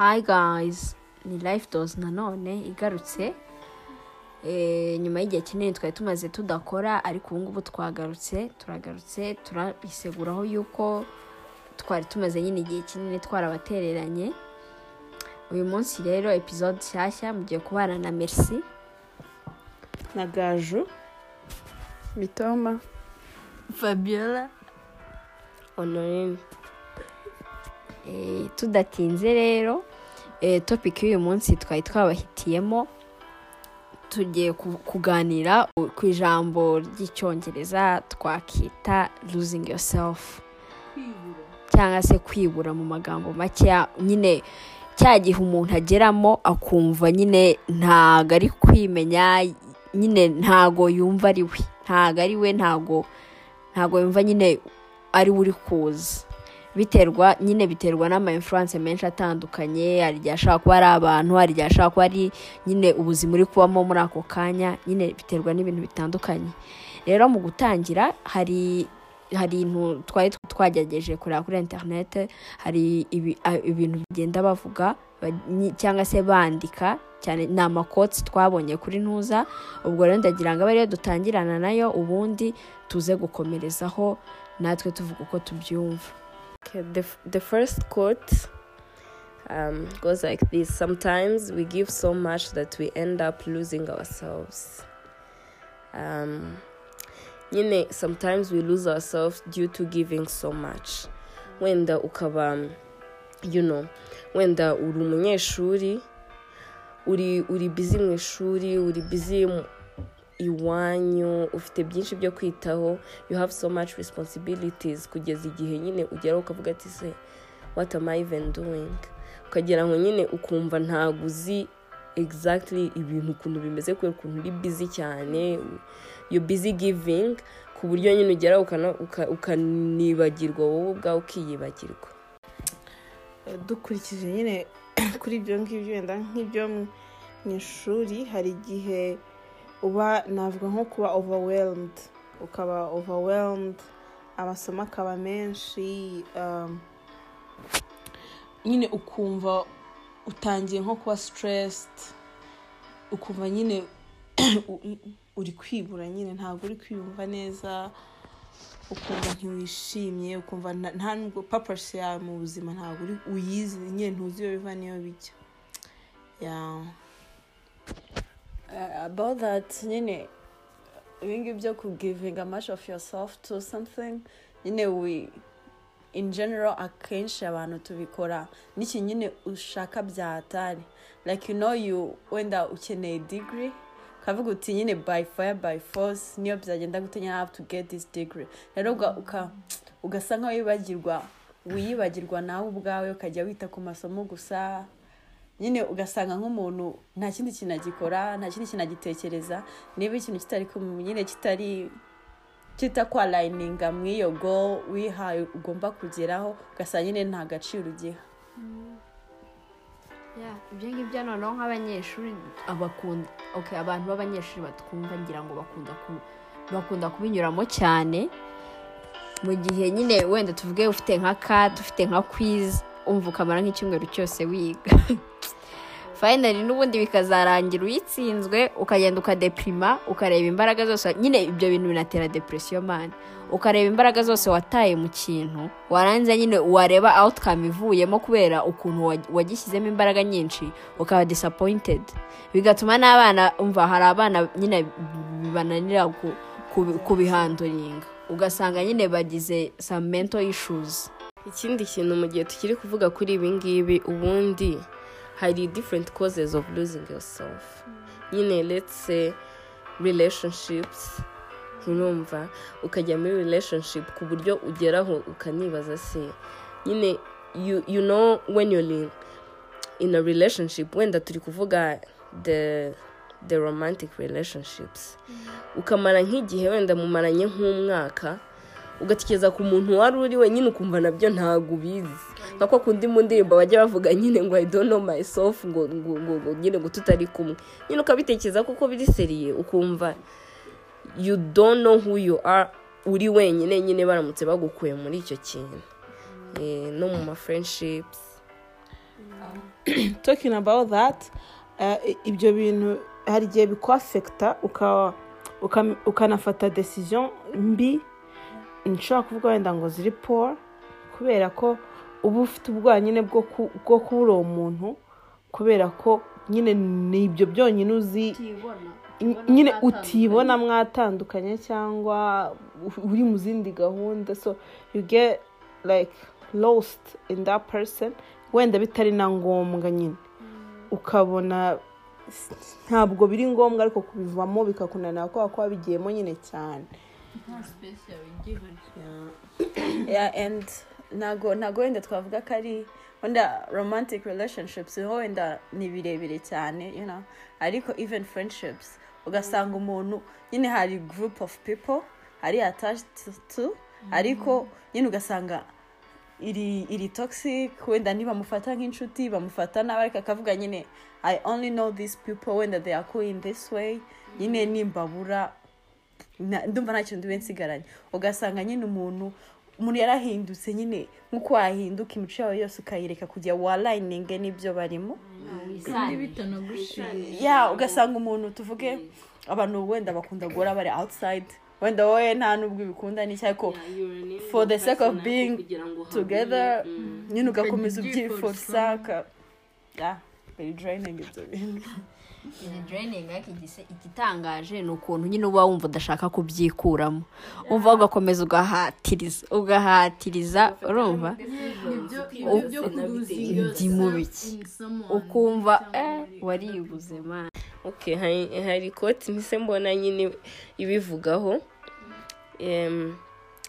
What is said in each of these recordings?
Hi guys, ni life dose nanone igarutse. Eh, nyuma y'igihe kinini twari tumaze tudakora ariko ubu ngubu twagarutse turagarutse turabiseguraho yuko twari tumaze nyine igihe kinini twarabatereranye. Uyu munsi rero episode nshyashya mugiye kubana na merci. Na gaju. Mitoma fabiola. Honorine. Eh, tudatinze rero. Eh, topic y'uyu munsi twari twabahitiyemo tugiye ku- kuganira ku ijambo ry'icyongereza twakita losing yourself. Cyangwa se kwibura mu magambo makeya nyine cya gihe umuntu ageramo akumva nyine ntago ari kwimenya nyine ntago yumva ari we. Ntago ari we ntago ntago yumva nyine ari we uri kuza. Biterwa nyine biterwa n'ama influence menshi atandukanye. Hari igihe ashobora kuba ari abantu hari igihe ashobora kuba ari nyine ubuzima uri kubamo muri ako kanya nyine biterwa n'ibintu bitandukanye. Rero mu gutangira hari hari ibintu twari twagerageje kureba kuri interinete hari ibintu bigenda bavuga cyangwa se bandika cyane ni amakotsi twabonye kuri ntuza ubwo rero ndagira ngo abe ariyo dutangirana na yo ubundi tuze gukomerezaho natwe tuvuga uko tubyumva. Okay, the, the first quote um, goes like this Sometimes we give so much that we end up losing ourselves. Um, nyine, sometimes we lose ourselves due to giving so much. Wenda ukaba, you know, wenda uri umunyeshuri, uri, uri busy mu ishuri, uri busy iwanyu, ufite byinshi byo kwitaho, you have so much responsibilities. Kugeza igihe nyine ugeraho ukavuga ati se what am I even doing? Ukagera ngo nyine ukumva ntabwo uzi exactly ibintu ukuntu bimeze kubera ukuntu uri busy cyane. You busy giving. Ku buryo nyine uka- ukanibagirwa wowe ubwawe ukiyibagirwa. Dukurikije nyine kuri ibyo ngibyo wenda nk'ibyo mu ishuri hari igihe uba navuga nko kuba overwhelmed. Ukaba overwhelmed amasomo akaba menshi um, nyine ukumva utangiye nko kuba stressed ukumva nyine uri kwibura nyine ntabwo uri kwiyumva neza ukumva ntiwishimye ukumva nta- nubwo papasi yawe mu buzima ntabwo uyizi nyine ntuzi iyo biva n'iyo bijya. About that nyine ibingibi byo kugivinga much of yourself to something nyine we in general akenshi abantu tubikora. N'iki nyine ushaka byatari like you know you wenda ukeneye degree ukavuga uti nyine by fire by force niyo byagenda gute nyine have to get this degree. Rero ugasa nkaho wibagirwa wiyibagirwa nawe ubwawe ukajya wita ku masomo gusa nyine ugasanga nk'umuntu nta kindi kintu agikora nta kindi kintu agitekereza niba ikintu kitari ku- nyine kitari kitakwalayininga mu iyo go wihaye ugomba kugeraho ugasanga nyine nta gaciro ugiha. Yeah, ibyo ngibyo noneho nk'abanyeshuri abakunda okay, abantu b'abanyeshuri batwumva ngira ngo bakunda ku, bakunda kubinyuramo cyane mu gihe nyine wenda tuvuge ufite nka kadi ufite nka kwizi umva ukamara nk'icyumweru cyose wiga. Fayinali n'ubundi bikazarangira uyitsinzwe ukagenda ukadepirima ukareba imbaraga zose. Nyine ibyo bintu binatera depresiyo mani ukareba imbaraga zose wataye mu kintu warangiza nyine wareba outcome ivuyemo kubera ukuntu wa- wagishyizemo imbaraga nyinshi ukaba disappointed. Bigatuma n'abana umva hari abana nyine ku- kubihanduringa ugasanga nyine bagize some mental issues. Ikindi kintu mu gihe tukiri kuvuga kuri ibi ngibi ubundi hari different causes of losing yourself. Nyine let's say relationships urumva ukajya muri relationship ku buryo ugeraho ukanibaza se. Nyine you, you know when you're in, in a relationship wenda turi kuvuga the the romantic relationships. Ukamara nk'igihe wenda mumaranye nk'umwaka ugatekereza ku muntu wari uri wenyine ukumva na byo ntabwo ubizi. Nka ko kundi mu ndirimbo bajya bavuga nyine ngo i don't know myself ngo ngo ngo nyine ngo tutari kumwe. Nyine ukabitekereza kuko biri seriye ukumva you don't know who you are uri wenyine nyine baramutse bagukuye muri icyo kintu. Eh, no mu ma friendships. Talking about that eh, ibyo bintu hari igihe bikwafekita uka- uka- ukanafata decision mbi nshobora kuvuga wenda ngo ziri poor kubera ko uba ufite ubwoba nyine bwo ku- bwo kubura uwo muntu kubera ko nyine ni ibyo byonyine uzi nyine utibona mwatandukanye cyangwa uri mu zindi gahunda. So you get like lost in that person wenda bitari na ngombwa nyine. Ukabona s- ntabwo biri ngombwa ariko kubivamo bikakunanira kubera ko wabigiyemo nyine cyane. Ntago wenda twavuga ko ari wenda romantic relationships ho wenda ni birebire cyane ariko even friendships ugasanga umuntu nyine hari group of people ari attached to ariko nyine ugasanga iri iri toxic wenda ntibamufata nk'inshuti bamufata nabi ariko akavuga nyine i only know these people wenda they are cool in this way. Nyine nimbabura ndumva nta kintu nsigaranye. Ugasanga nyine umuntu umuntu yarahindutse nyine nk'uko wahinduka imico yawe yose ukayireka kugira walayininge n'ibyo barimo. Ugasanga umuntu tuvuge abantu wenda bakunda guhora bari outside wenda wowe nta n'ubwo ubikunda n'icyo ariko for the sake of being together nyine ugakomeza ubyifuza very draining ibyo bintu? Igitangaje ni ukuntu nyine uba wumva udashaka kubyikuramo. Umva ugakomeza ugahatiriza ugahatiriza urumva? Ndi mu biki? ukumva eh waribuze okay hari hari koti mpise mbona nyine ibivugaho. Um,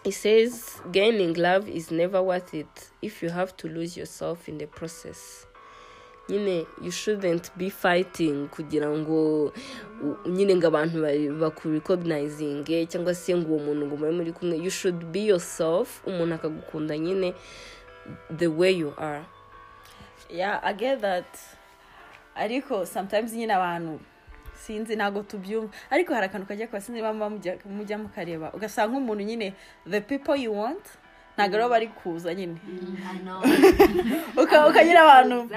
it says gaining love is never worth it if you have to lose yourself in the process. Nyine you shouldn't be fighting kugira ngo nyine ngo abantu ba- bakurecognizinge cyangwa se ngo uwo muntu ngo mube muri kumwe. You should be yourself umuntu akagukunda nyine the way you are. Yeah i get that. Ariko sometimes nyine abantu sinzi ntabwo tubyumva. Ariko hari akantu kajya kuba sinzi mujya mukareba. Ugasanga nk'umuntu nyine the people you want ntabwo ari bo bari kuza nyine. Uka- ukagira abantu.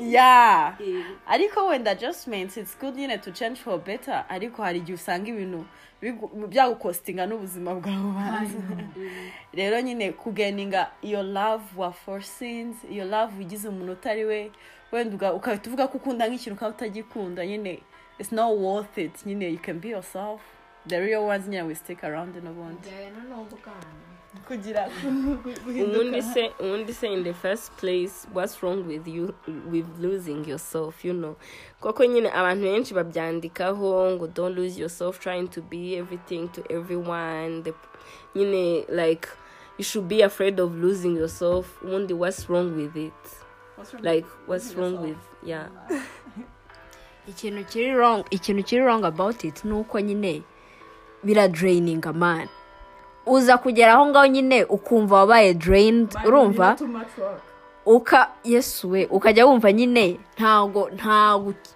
Yeah. Ariko wenda adjustments it's good nyine to change for better. Ariko hari igihe usanga ibintu byagukostinga n'ubuzima bwawe hanze rero nyine kugeninga iyo love wa forcings iyo love wigize umuntu utari we wenda uga- ugahita uvuga ko ukunda nk'ikintu ukaba utagikunda nyine it's not worth it. Nyine you can be yourself. The real ones nyine will stick around n'ubundi kugira ubundi se ubundi se in the first place what's wrong with you with losing yourself you know? Koko nyine abantu benshi babyandikaho ngo don't lose yourself trying to be everything to everyone. The, nyine like you should be afraid of losing yourself. Ubundi what's wrong with it? Like what's wrong with yeah. Ikintu kiri wrong ikintu kiri wrong about it ni uko nyine biradraininga man. Uza kugera aho ngaho nyine ukumva wabaye drained urumva? uka yesu we. Ukajya wumva nyine ntago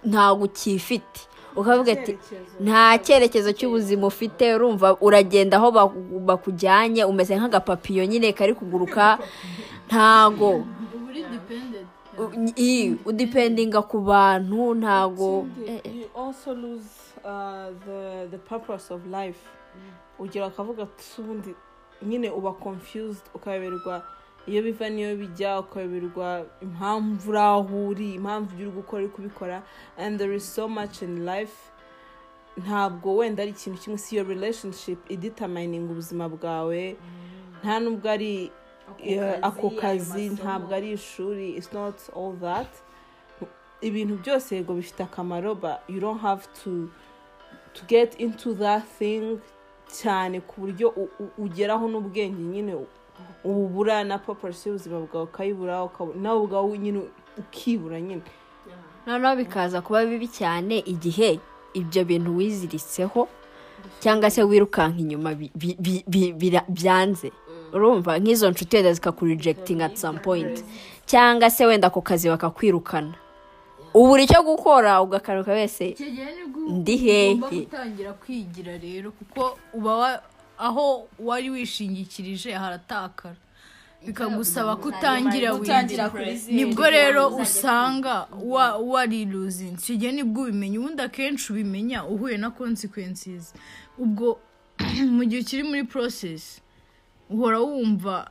ntago ukifite ukavuga ati nta cyerekezo cy'ubuzima ufite. Urumva uragenda aho baku- bakujyanye umeze nk'agapapiyo nyine kari kuguruka. Ntago. Udipendinga ku bantu ntago. Eh, eh. uh, the, the purpose of life. Ugira akavuga ubundi nyine uba confused ukayoberwa iyo biva n'iyo bijya ukayoberwa impamvu uri aho uri impamvu ibyo uri gukora uri kubikora and there is so much in life. Ntabwo wenda ari ikintu kimwe si iyo relationship idetamininga ubuzima bwawe. Nta nubwo ari eh, ako kazi ntabwo ari ishuri it's not all that. Ibintu byose yego bifite akamaro but you don't have to to get into that thing cyane ku buryo ugeraho n'ubwenge nyine u- ububura na purpose y'ubuzima bwawe ukayibura nawe ubwawe nyine ukibura nyine. Noneho bikaza kuba bibi cyane igihe ibyo bintu wiziritseho cyangwa se wirukanka inyuma byanze. Urumva? Nk'izo nshuti wenda zikakurejecting at some point. Cyangwa se wenda ako kazi bakakwirukana ubura icyo gukora ugakaruka wese. Ndi hehe? ugomba gutangira kwigira rero kuko uba wa- aho wari wishingikirije haratakara. Bikagusaba kutangira zero ni bwo rero usanga wa wariluzinze icyo gihe ni bwo ubimenya. Ubundi akenshi ubimenya uhuye na consequences. Ubwo mu gihe ukiri muri process uhora wumva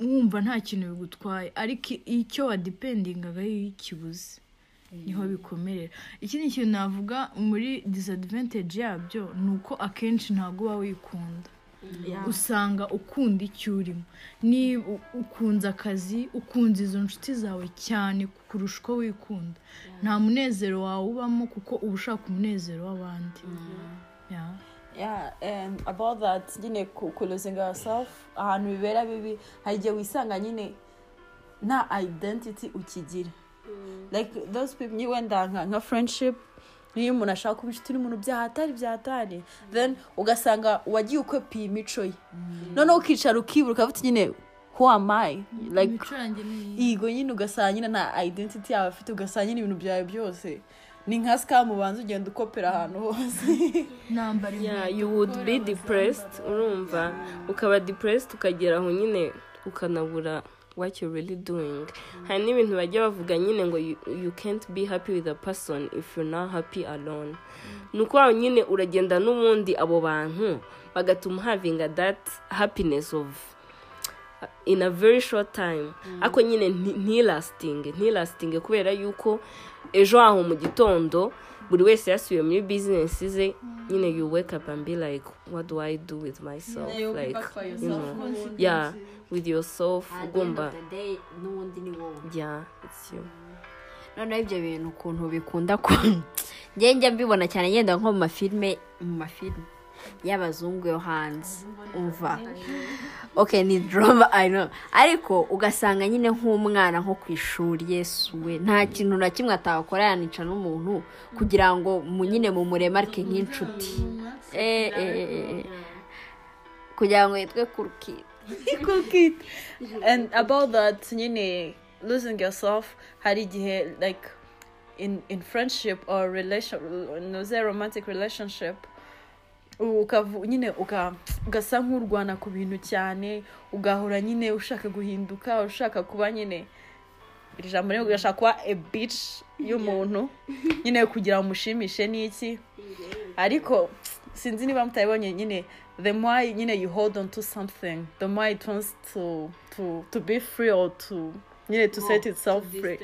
wumva nta kintu bigutwaye. Ariko icyo wadipendingaga iyo ukibuze. Ni ho bikomerera. Ikindi kintu navuga muri disadvantage yabyo ni uko akenshi ntabwo uba wikunda. Usanga ukunda icyo urimo. Niba ukunze akazi ukunze izo nshuti zawe cyane kurusha uko wikunda. Nta munezero wawe ubamo kuko uba ushaka umunezero w'abandi. Yeah. yeah and about that nyine ku ku losing yourself ahantu bibera bibi hari igihe wisanga nyine nta identity ukigira. Like those people ni wenda nka nka friendship. Niyo umuntu ashaka kuba inshuti n'umuntu byahatari byahatari. Then ugasanga wagiye ukwepiye imico ye. Noneho ukicara ukibura ukavuga nyine who am I? Like yigo nyine ugasanga nyine nta identity yawe afite ugasanga nyine ibintu byawe byose. Ni nka sikamu ubanza ugenda ukopera ahantu hose. You would be depressed urumva. Ukaba depressed ukagera aho nyine ukanabura what you're really doing. Hari n'ibintu bajya bavuga nyine ngo you, you can't be happy with a person if you're not happy alone. Ni ukuvuga nyine uragenda n'ubundi abo bantu bagatuma havinga that happiness of in a very short time. Ariko nyine nti- ntilastinge ntilastinge kubera yuko ejo aho mu gitondo buri wese yasubiye muri bizinesi ze nyine you wake up and be like what do i do with myself? Like you know. Yeah with yourself ugomba. n'ubundi ni wowe yeah it's you. Noneho ibyo bintu ukuntu bikunda ku njye njya mbibona cyane ngenda nko mu mafilime mu mafilime y'abazungu yo hanze umva ok ni i know. Ariko ugasanga nyine nk'umwana nko ku ishuri yesuwe nta kintu na kimwe atakora yanica n'umuntu kugira ngo nyine mu muremarike nk'inshuti. Eh, eh, eh, kugira ngo yitwe kid. And about that nyine losing yourself hari igihe like in in friendship or relation say romantic relationship nyine ugasa nk'urwana ku bintu cyane ugahora nyine ushaka guhinduka ushaka kuba nyine iri jambo rimwe ugashaka kuba a bitch y'umuntu. Nyine kugira ngo umushimishe n'iki ariko sinzi niba mutabibonye nyine the more nyine you hold on to something the more it wants to to to be free or to nyine to set itself free.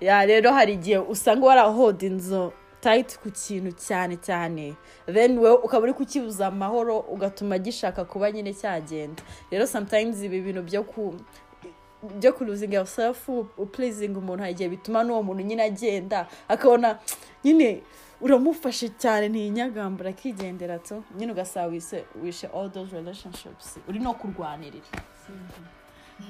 ya rero hari igihe usanga warahodinzo tight ku kintu cyane cyane. Then we ukaba uri kukibuza amahoro ugatuma gishaka kuba nyine cyagenda. Rero sometimes ibi bintu byo ku byo kuruzinga yourself upleasing umuntu hari igihe bituma n'uwo muntu nyine agenda akabona nyine uramufashe cyane ntiyinyagambura akigendera tu nyine ugasaba wishe all those relationships. Uri no kurwanirira.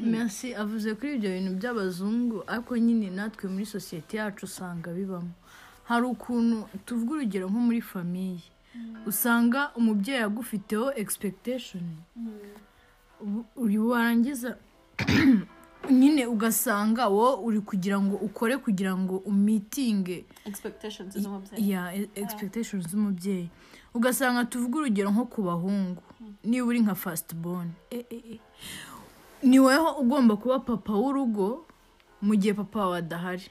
Merci. Avuze kuri ibyo bintu by'abazungu ariko nyine natwe muri sosiyete yacu usanga bibamo. Hari ukuntu tuvuga urugero nko muri famiye usanga umubyeyi agufiteho expectation. Ubu- uyu warangiza nyine ugasanga wowe uri kugira ngo ukore kugira ngo umitinge. Expectations z'umubyeyi. Ya expectations z'umubyeyi. Ugasanga tuvuga urugero nko ku bahungu. Niba uri nka fasiti bone ni wowe ugomba kuba papa w'urugo mu gihe papa wawe adahari.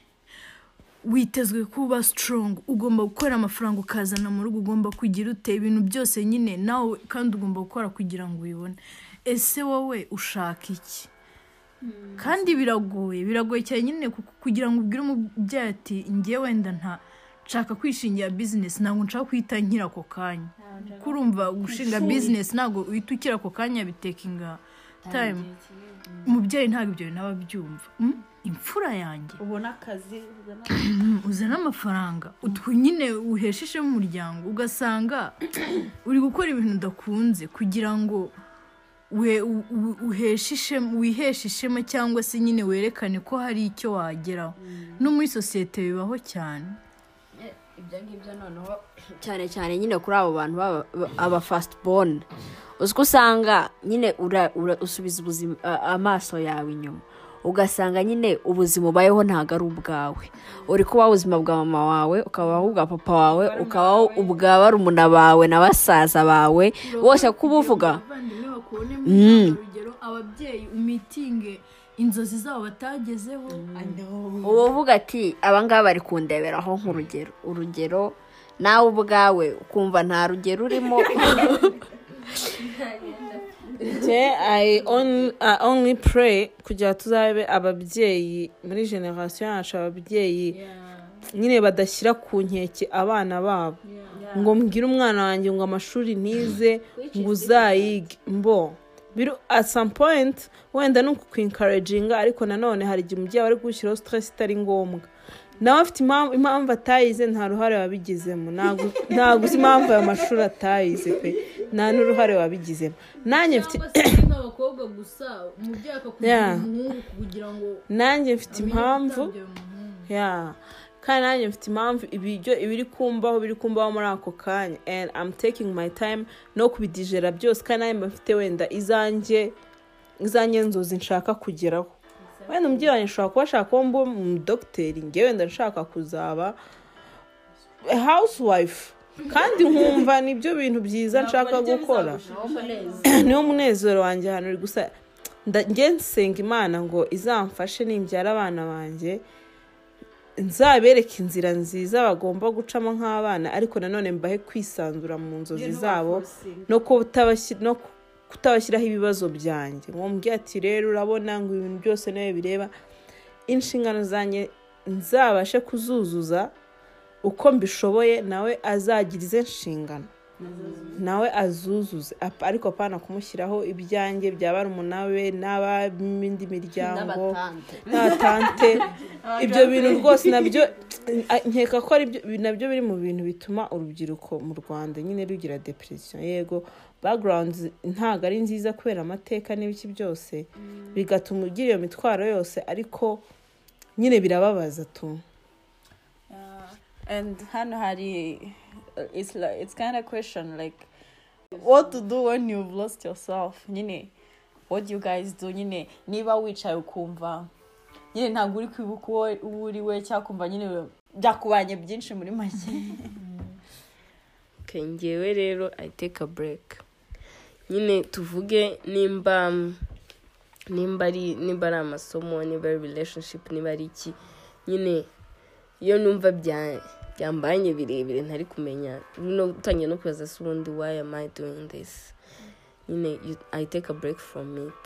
Witezwe kuba strong ugomba gukorera amafaranga ukazana mu rugo ugomba kugira ute ibintu byose nyine nawe kandi ugomba gukora kugira ngo ubibone. Ese wowe ushaka iki? Kandi biragoye biragoye cyane nyine ku- kugira ngo ubwire umubyeyi ati ngewe wenda nta nshaka kwishingira bizinesi ntabwo nshaka guhita nkira ako kanya. Kurumva gushinga bizinesi ntabwo uhita ukira ako kanya bitekinga tayimu umubyeyi ntabwo ibyo bintu aba abyumva. Mm, imfura yanjye. Ubona akazi Mm, uzana amafaranga utwo nyine uhesha ishema umuryango ugasanga uri gukora ibintu udakunze kugira ngo we u- u- uheshe ishema wiheshe ishema cyangwa se nyine werekane ko hari icyo wageraho. No muri sosiyete bibaho cyane. Ibyo ngibyo noneho cyane cyane nyine kuri abo bantu baba- aba fasiti bone uzi ko usanga nyine usubiza amaso yawe inyuma. Ugasanga nyine ubuzima ubayeho ntabwo ari ubwawe. Uri kubaho ubuzima bwa mama wawe ukabaho ubwa papa wawe ukabaho ubwa barumuna bawe na basaza bawe. Bose uvuga bakubone Mm. urugero ababyeyi umitinge inzozi zabo batagezeho uba uvuga ati abangaba bari kundeberaho nk'urugero. Urugero nawe ubwawe ukumva nta rugero urimo. I only, pray kugira tuzabe ababyeyi muri generasiyo yacu ababyeyi nyine badashyira ku nkeke abana babo. Ngo mbwire umwana wanjye ngo amashuri ntize ngo uzayige. Mbo. At some point wenda ni ukukwinkaraginga ariko nanone hari igihe umubyeyi ari kugushyiraho stress itari ngombwa. Nawe afite impamvu atayize nta ruhare wabigizemo. Ntabwo uzi impamvu ayo mashuri atayize pe. Nta n'uruhare wabigizemo. Nanjye mfite nanjye mfite impamvu. kandi nanjye mfite impamvu ibiryo ibiri kumbaho biri kumbaho muri ako kanya. And I'm taking my time no kubidijera byose. Kandi nanjye mfite wenda izanjye izanjye nzozi nshaka kugeraho. Wenda umubyeyi wanjye ashobora kuba ashaka kuba umudogiteri ngewe wenda nshaka kuzaba housewife. Kandi nkumva ni byo bintu byiza nshaka gukora. niwo munezero wanjye hano uri gusa njye nsenga imana ngo izamfashe nimbyara abana banjye nzabereke inzira nziza bagomba gucamo nk'abana ariko nanone mbahe kwisanzura mu nzozi zabo no kutabashyi- no kutabashyiraho ibibazo byanjye. Ngo mbwira ati rero urabona ngo ibintu byose nawe bireba inshingano zanjye nzabashe kuzuzuza uko mbishoboye nawe azagira ize nshingano nawe azuzuze. Ariko apana kumushyiraho ibyanjye bya barumuna be n'ab'indi miryango. N'abatante. Ibyo bintu rwose na byo nkeka ko ari byo na byo biri mu bintu bituma urubyiruko mu rwanda nyine rugira depression. Yego background ntabwo ari nziza kubera amateka n'ibiki byose bigatuma ugira iyo mitwaro yose ariko nyine birababaza tu. And hano hari it's like it's kind of question like what to do when you've lost yourself? Nyine what do you guys do? Nyine niba wicaye ukumva nyine ntabwo uri kwibuka uwo uri we cyangwa kumva nyine byakubanye byinshi muri make. Ngewe rero i take a break. Nyine tuvuge nimba nimba ari nimba ari amasomo nimba ari relationship niba ari iki. Nyine iyo numva bya byambanye birebire ntari kumenya. Utangiye no kwibaza se ubundi why am i doing this? Nyine i take a break from it.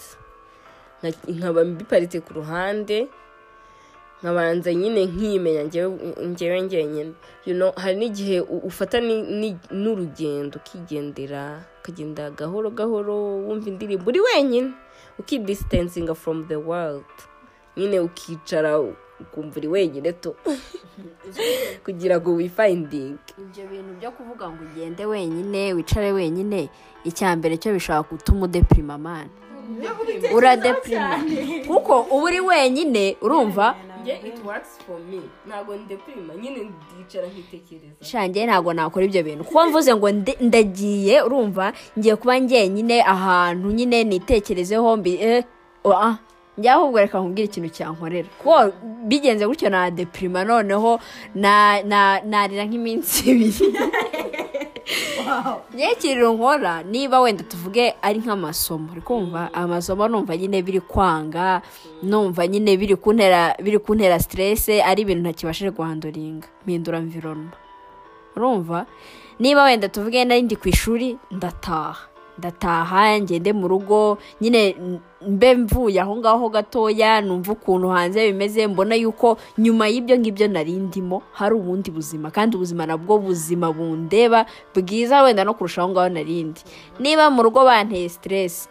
Nka- nkaba mbiparitse ku ruhande nkabanza nyine nkimenya you know, hari n'igihe ufata n'urugendo ukigendera ukagenda gahoro gahoro wumva indirimbo uri wenyine. Ukidisitansinga from the world. Nyine ukicara ukumva uri wenyine to kugira ngo wifayindinge ibyo bintu byo kuvuga ngo ugende wenyine wicare wenyine icya mbere cyo bishobora gutuma udepirima mani uradepirima kuko uba uri wenyine urumva? It works for me. Ntabwo ndepirima nyine ndicara nkitekereza. Shange ntabwo nakora ibyo bintu. Kuko mvuze ngo ndagiye urumva? Ngiye kuba njyenyine ahantu nyine nitekerezeho mbi eh, oh, ah, njya ahubwo reka nkubwire ikintu cyankorera. Kuko bigenze gutyo na depirima noneho na- na- narira nk'iminsi ibiri. Ikintu nkora niba wenda tuvuge ari nk'amasomo. Uri kumva amasomo numva nyine biri kwanga numva nyine biri kuntera biri kuntera siterese ari ibintu ntakibashije guhanduringa. Mpindura mvironoma urumva? Niba wenda tuvuge nari ndi ku ishuri ndataha. Ndataha ngende mu rugo nyine mbe mvuye aho ngaho gatoya numva ukuntu hanze bimeze mbona yuko nyuma y'ibyo ngibyo nari ndimo hari ubundi buzima. Kandi ubuzima nabwo buzima bundeba bwiza wenda no kurusha aho ngaho nari ndi. Niba mu rugo banteye siteresi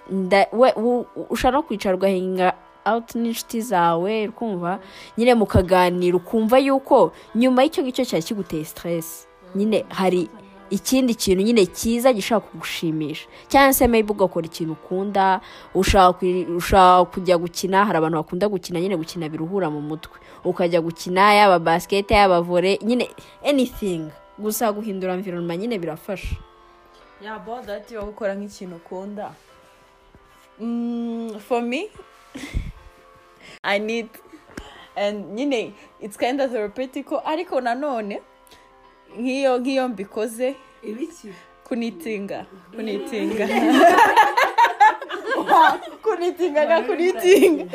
ushaka no kwicara ugahinga awuti n'inshuti zawe kumva nyine mukaganira ukumva yuko nyuma y'icyo ngicyo cyari kiguteye siteresi nyine hari ikindi kintu nyine cyiza gishobora kugushimisha. Cyangwa se maybe ugakora ikintu ukunda ushaka kujya gukina hari abantu bakunda gukina nyine gukina biruhura mu mutwe. Ukajya gukina yaba basikete yaba vore nyine anything. Gusa guhindura environment nyine birafasha. About that yo gukora nk'ikintu ukunda. Mm, for me i need and nyine it's kind of therapeutic ariko nanone nk'iyo nk'iyo mbikoze. Ibiki? Kunitinga. Kunitinga. Kunitinga. Agakunitinga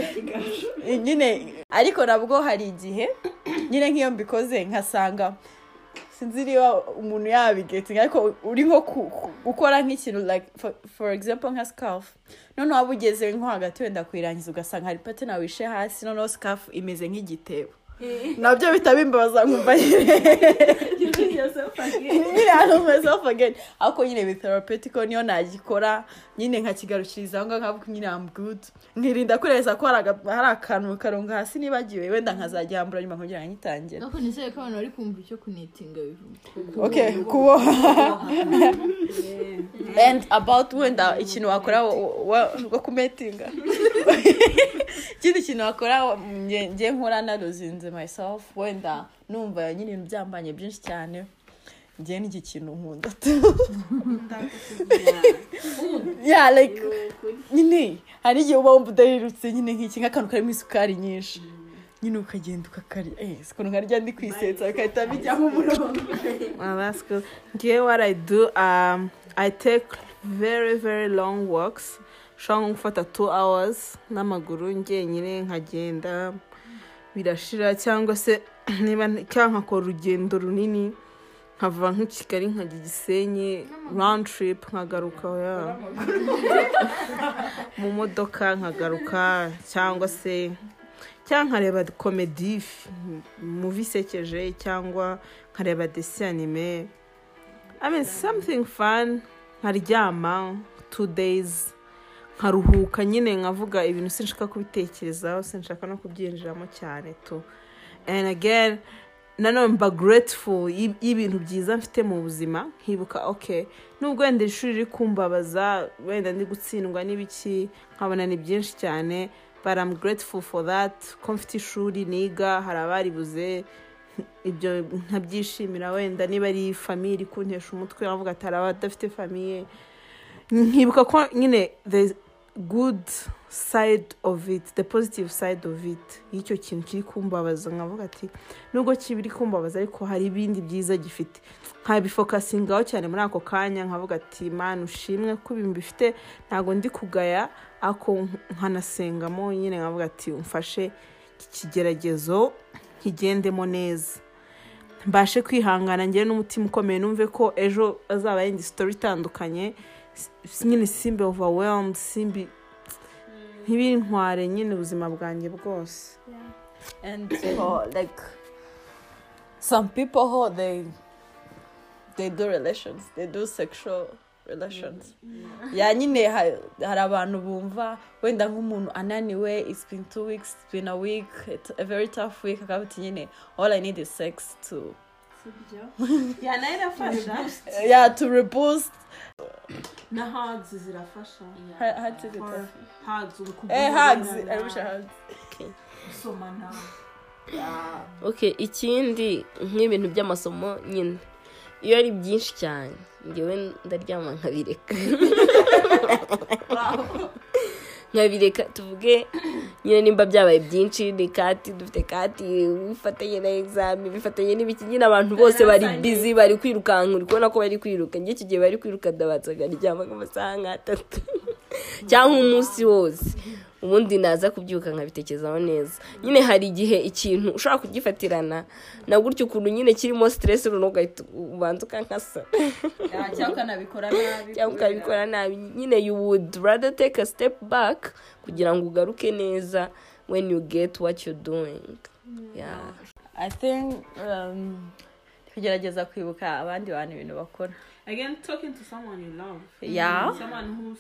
nyine ariko nabwo hari igihe nyine nk'iyo mbikoze nkasanga sinzi niba umuntu yabigetinga ariko uri nko gukora nk'ikintu like for, for example nka scarf. Noneho waba ugeze nko hagati wenda kuyirangiza ugasanga hari patena wishe hasi noneho scarf imeze nk'igitebo. Na byo bihita bimbabaza nkumva nyine. Myself again. Ariko nyine with therapeutic niyo nagikora. Nyine nkakigarukiriza aho ngaho nkavuga nyine am good. Nkirinda kureza ko hari akantu karonga hasi nibagiwe wenda nkazagihambura nyuma kugira ngo nyitangira ariko nizere ko abantu bari kumva icyo kunetinga bivuga. Okay kuboha. and about wenda ikintu wakora wo kumetinga. Ikindi kintu wakora nge nge nkora naruzinze myself wenda numva nyine ibintu byambanye byinshi cyane. Ngewe n'iki kintu nkunda. Yeah like nyine hari igihe uba wumva udaherutse nyine nk'iki nk'akantu karimo isukari nyinshi. Nyine ukagenda ukakarya eh ukuntu nkarya ndi kwisetsa bigahita bijyamo umurongo Well, that's good. Here, what I do, um, I take very, very long walks. Nshobora nko gufata two hours n'amaguru njyenyine nkagenda. Birashira cyangwa se niba cyangwa nkakora urugendo runini nkava nk'i Kigali nkajya i Gisenyi round trip nkagaruka mu modoka nkagaruka cyangwa se cyangwa nkareba komedi muvi isekeje cyangwa nkareba desi anime. I mean something fun nkaryama two days. Nkaruhuka nyine nkavuga ibintu sinshaka kubitekerezaho sinshaka no kubyinjiramo cyane tu. And again nanone mba grateful y'i- y'ibintu byiza mfite mu buzima. Nkibuka okay nubwo wenda ishuri riri kumbabaza wenda ndi gutsindwa n'ibiki nkabona ni byinshi cyane but I'm grateful for that. Ko mfite ishuri niga hari abaribuze ibyo nkabyishimira wenda. Niba ari famiye iri kuntesha umutwe navuga ati hari abadafite famiye nkibuka ko nyine the good side of it the positive side of it. Y'icyo kintu kiri kumbabaza nkavuga ati nubwo kibiri kumbabaza ariko hari ibindi byiza gifite. Nkabifokasingaho cyane muri ako kanya nkavuga ati mana ushimwe ko ibintu bifite ntabwo ndi kugaya ariko nkanasengamo nyine. Nkavuga ati umfashe iki kigeragezo nkigendemo neza. Mbashe kwihangana ngere n'umutima ukomeye numve ko ejo azaba yindi sitori itandukanye. Nyine simbe overwhelmed simbi ntibintware nyine ubuzima bwanjye bwose. And for like some people who they they do relations they do sexual relations. Ya nyine ha- hari abantu bumva wenda nk'umuntu ananiwe it's been two weeks it's been a week it's a very tough week akaba ati nyine all i need is sex to na yo irafasha yeah to reboost. Na hugs zirafasha Ha- hugs is it? hugs uri eh hugs arusha hugs gusomana okay ikindi nk'ibintu by'amasomo nyine iyo ari byinshi cyane. Ngewe ndaryama nkabireka. nkabireka tuvuge nyine nimba byabaye byinshi ni kati dufite kati bifatanye na egizami bifatanye n'ibiki nyine abantu bose bari bizi bari kwirukanka uri kubona ko bari kwiruka. Njye iki gihe bari kwiruka ndabanza nkaryama nk'amasaha nk'atatu. Cyangwa umunsi wose. Ubundi naza kubyuka nkabitekerezaho neza. Nyine hari igihe ikintu ushobora kugifatirana na gutyo ukuntu nyine kirimo siteresi runaka ugahita ubanza ukankasa. Cyangwa ukanabikora nabi. Cyangwa ukabikora nabi. Nyine you would rather take a step back kugira ngo ugaruke neza when you get what you're doing. Yeah. i think um, kugerageza kwibuka abandi bantu ibintu bakora. Again talking to someone you love. Yeah. someone who's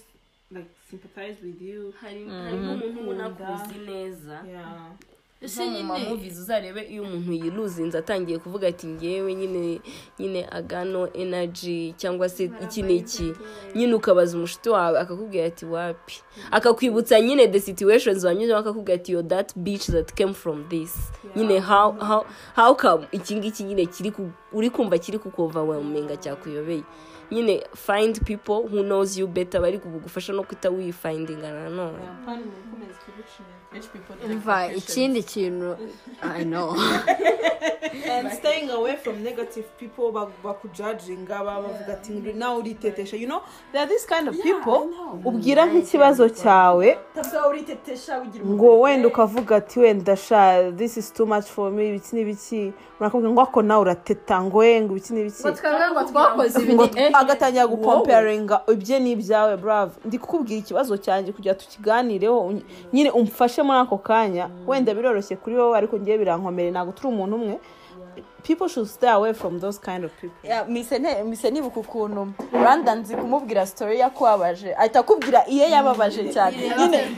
like sympathize with you. Harimo umuntu ubona kuzi neza. Yeah. Ese nyine mamuvizi uzarebe iyo umuntu yiluzinze atangiye kuvuga ati ngewe nyine nyine agano energy cyangwa se iki n'iki nyine ukabaza umushuti wawe akakubwira ati wapi? Akakwibutsa nyine the situations wanyuzemo akakubwira ati yo that beach that came from this. Nyine how how how come iki ngiki nyine kiri ku- uri kumva kiri kukuvawaminga cyakuyobeye nyine find people who knows you better bari kugufasha no kuta wifindinga nanone umva ikindi kintu i know. And staying away from negative people bak- bakujudginga baba bavuga ati "Nguri- nawe uritetesha. You know there are this kind of people ubwira nk'ikibazo cyawe utavuga uritetesha ugira ngo wenda ukavuga ati wenda sha this is too much for me ibiki n'ibiki urakubwira ngo ako nawe urateta ngo we ngo ibiki n'ibiki eh, agatangira gukomparinga ibye n'ibyawe brave ndi kukubwira ikibazo cyanjye kugira tukiganireho nyine umfashe muri ako kanya wenda biroroshye kuri wowe ariko ngewe birankomere. Ntabwo turi umuntu umwe. People should stay away from those kind of people. Ya, mise ne- mise nibuka ukuntu. Rwanda nzi kumubwira story yakubabaje ahita akubwira iyo yababaje cyane. Nyine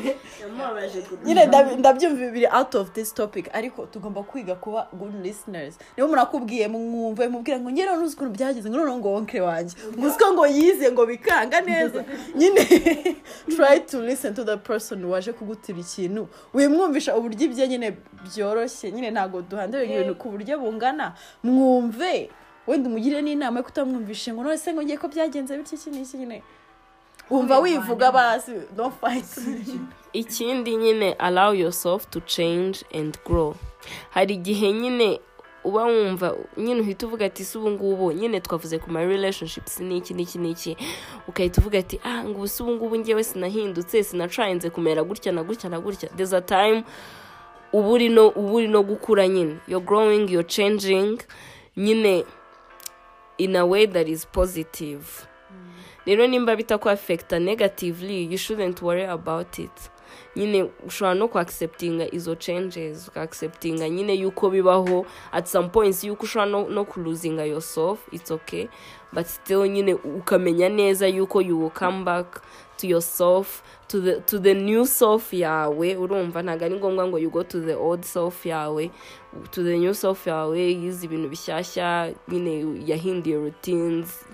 nyine ndab- ndabyumva biri out of this topic ariko tugomba kwiga kuba good listeners. Niba umuntu akubwiye mwumve mubwira ngo ngero nuzi ukuntu byageze ngo noneho ngo wonke wanjye. Ngo ngo yize ngo bikanga neza. Nyine try to listen to the person waje kugutira ikintu. Wimwumvisha uburyo ibye nyine byoroshye. Nyine ntabwo duhandura ibintu ku buryo bungana. Mwumve wenda umugire n'inama yo kutamwumvishe ngo none se ngo ngiye ko byagenze bityo iki n'iki nyine? Wumva wivuga basi no fight. Ikindi nyine allow yourself to change and grow. Hari igihe nyine uba wumva nyine uhita uvuga ati si ubu ngubu. Nyine twavuze ku ma relationships n'iki n'iki n'iki. Ugahita uvuga ati ah ngo ubu si ubu ngubu ngewe sinahindutse sinacayenze kumera gutya na gutya na gutya. There's a time uba uri no gukura nyine. You're growing you're changing. Nyine in a way that is positive. Rero nimba bitakwafekita negatively you shouldn't worry about it. Nyine ushobora no kuacceptinga izo changes ukaacceptinga nyine yuko bibaho. At some points yuko ushobora no, kuluzinga yourself it's okay. But still nyine ukamenya neza yuko you will come back. To yourself to the, to the new self yawe urumva ntabwo ari ngombwa ngo you go to the old self yawe. To the new self yawe yize ibintu bishyashya nyine yahinduye routines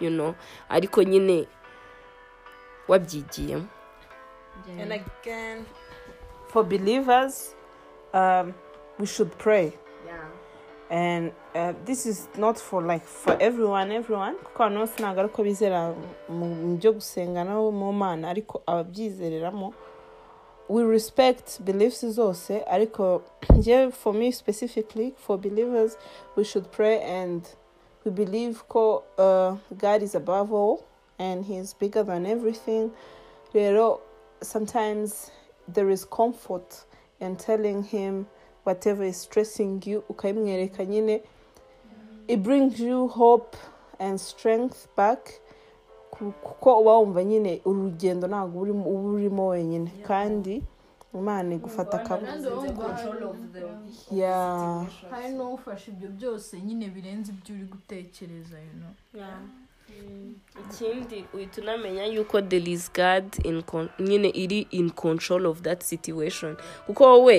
you know. Ariko nyine wabyigiyemo and again for believers um, we should pray. And uh, this is not for like for everyone. Everyone kuko abantu bose ntabwo ari ko bizera mu byo gusenga no mu mana. Ariko ababyizereramo we respect beliefs zose. Ariko njyewe for me specifically for believers we should pray and we believe ko uh, god is above all and he is bigger than everything. Rero sometimes there is comfort in telling him whatever is stressing you. Ukabimwereka nyine it brings you hope and strength back. Ku- kuko uba wumva nyine urugendo ntabwo urimo uba urimo wenyine. Kandi imana igufata akaboko yeah. hari n'ufashe ibyo byose? Nyine birenze ibyo uri gutekereza ikindi uhita unamenya yuko there is god nyine iri in control of that situation. Kuko wowe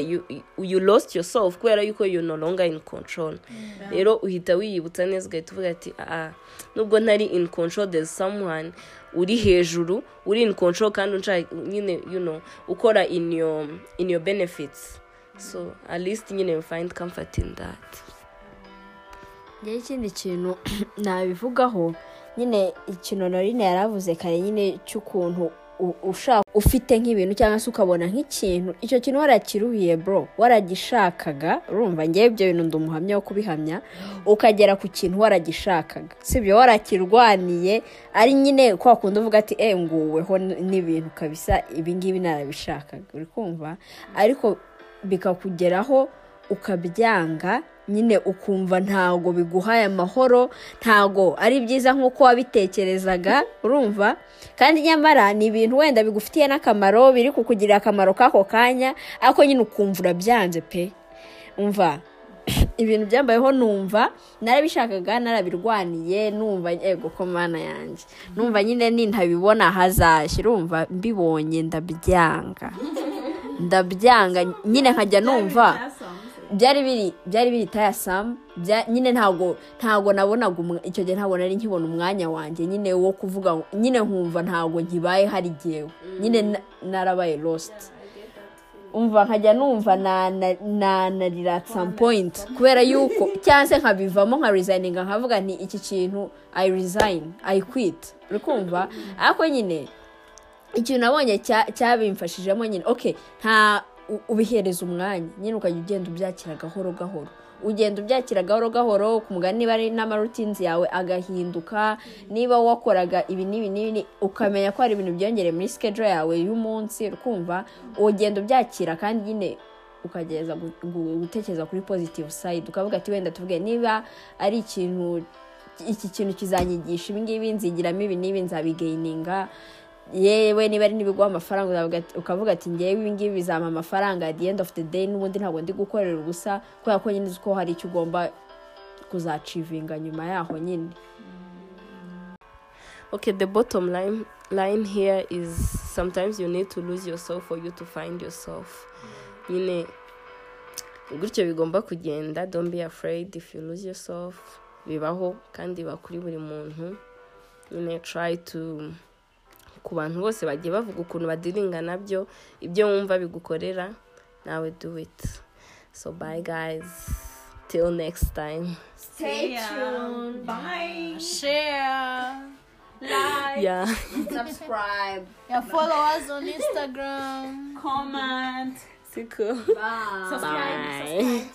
you, lost yourself kubera yuko you no longer in control. Rero uhita wiyibutsa neza ugahita uvuga ati ah nubwo ntari in control there's someone uri hejuru uri in control kandi unshaka nyine you know ukora in your in your benefits. So at least nyine you find comfort in that. Njyewe ikindi kintu nabivugaho nyine ikintu norine yaravuze kare nyine cy'ukuntu ushaka ufite nk'ibintu cyangwa se ukabona nk'ikintu icyo kintu warakiruhiye bro waragishakaga urumva ngewe ibyo bintu ndi umuhamya wo kubihamya ukagera ku kintu waragishakaga. Sibyo warakirwaniye ari nyine kwa kundi uvuga ati eh nguweho n'ibintu kabisa ibi ngibi narabishakaga. Uri kumva? Ariko bikakugeraho ukabyanga nyine ukumva ntago biguhaye amahoro ntago ari byiza nk'uko wabitekerezaga urumva? Kandi nyamara ni ibintu wenda bigufitiye n'akamaro biri kukugirira akamaro k'ako kanya ariko nyine ukumva urabyanze pe. Umva? Ibintu byambayeho numva narabishakaga narabirwaniye numva ego ko mana yanjye. Numva nyine nintabibona hazashya urumva? Mbibonye ndabyanga. Ndabyanga nyine nkajya numva? Byari biri byari biri tayasamu nyine ntabwo ntabwo nabonaga icyo gihe ntabwo nari nkibona umwanya wanjye. Nyine wo kuvuga nyine nkumva ntabwo nkibaye hari igihe. Nyine na- narabaye lositi umva nkajya numva nanarira at some point. Kubera yuko cyangwa se nkabivamo nka resigninga nkavuga nti iki kintu i resign i quit. Uri kumva? Ariko nyine ikintu nabonye cya- cyabimfashijemo nyine ok nta ubihereza umwanya. Nyine ukajya ugenda ubyakira gahoro gahoro. Ugenda ubyakira gahoro gahoro ku mugani niba ari n'amarutinzi yawe agahinduka. Niba wakoraga ibi n'ibi n'ibi ukamenya ko hari ibintu byongereye muri schedule yawe y'umunsi ukumva ugenda ubyakira kandi nyine gu- gutekereza kuri positive side. Ukavuga ati wenda tuvuge niba ari ikintu iki kintu kizanyigisha ibi ngibi nzigiramo ibi n'ibi nzabigayininga yewe niba ari n'ibiguha amafaranga ukavuga ati ngewe ibi ngibi bizampa amafaranga at the end of the day n'ubundi ntabwo ndi gukorera ubusa kubera ko nyine uzi ko hari icyo ugomba kuzacivinga nyuma yaho nyine. Okay the bottom line line here is sometimes you need to lose yourself for you to find yourself. Nyine gutyo bigomba kugenda don't be afraid if you lose yourself. Bibaho kandi biba kuri buri muntu. Nyine try to ku bantu bose bagiye bavuga ukuntu badiringa na byo ibyo wumva bigukorera nawe do it. So bye guys. Till next time. Stay tuned. Bye. share. Like. Yeah. Subscribe. Yeah, follow us on instagram. Comment. See cool. Bye. Bye.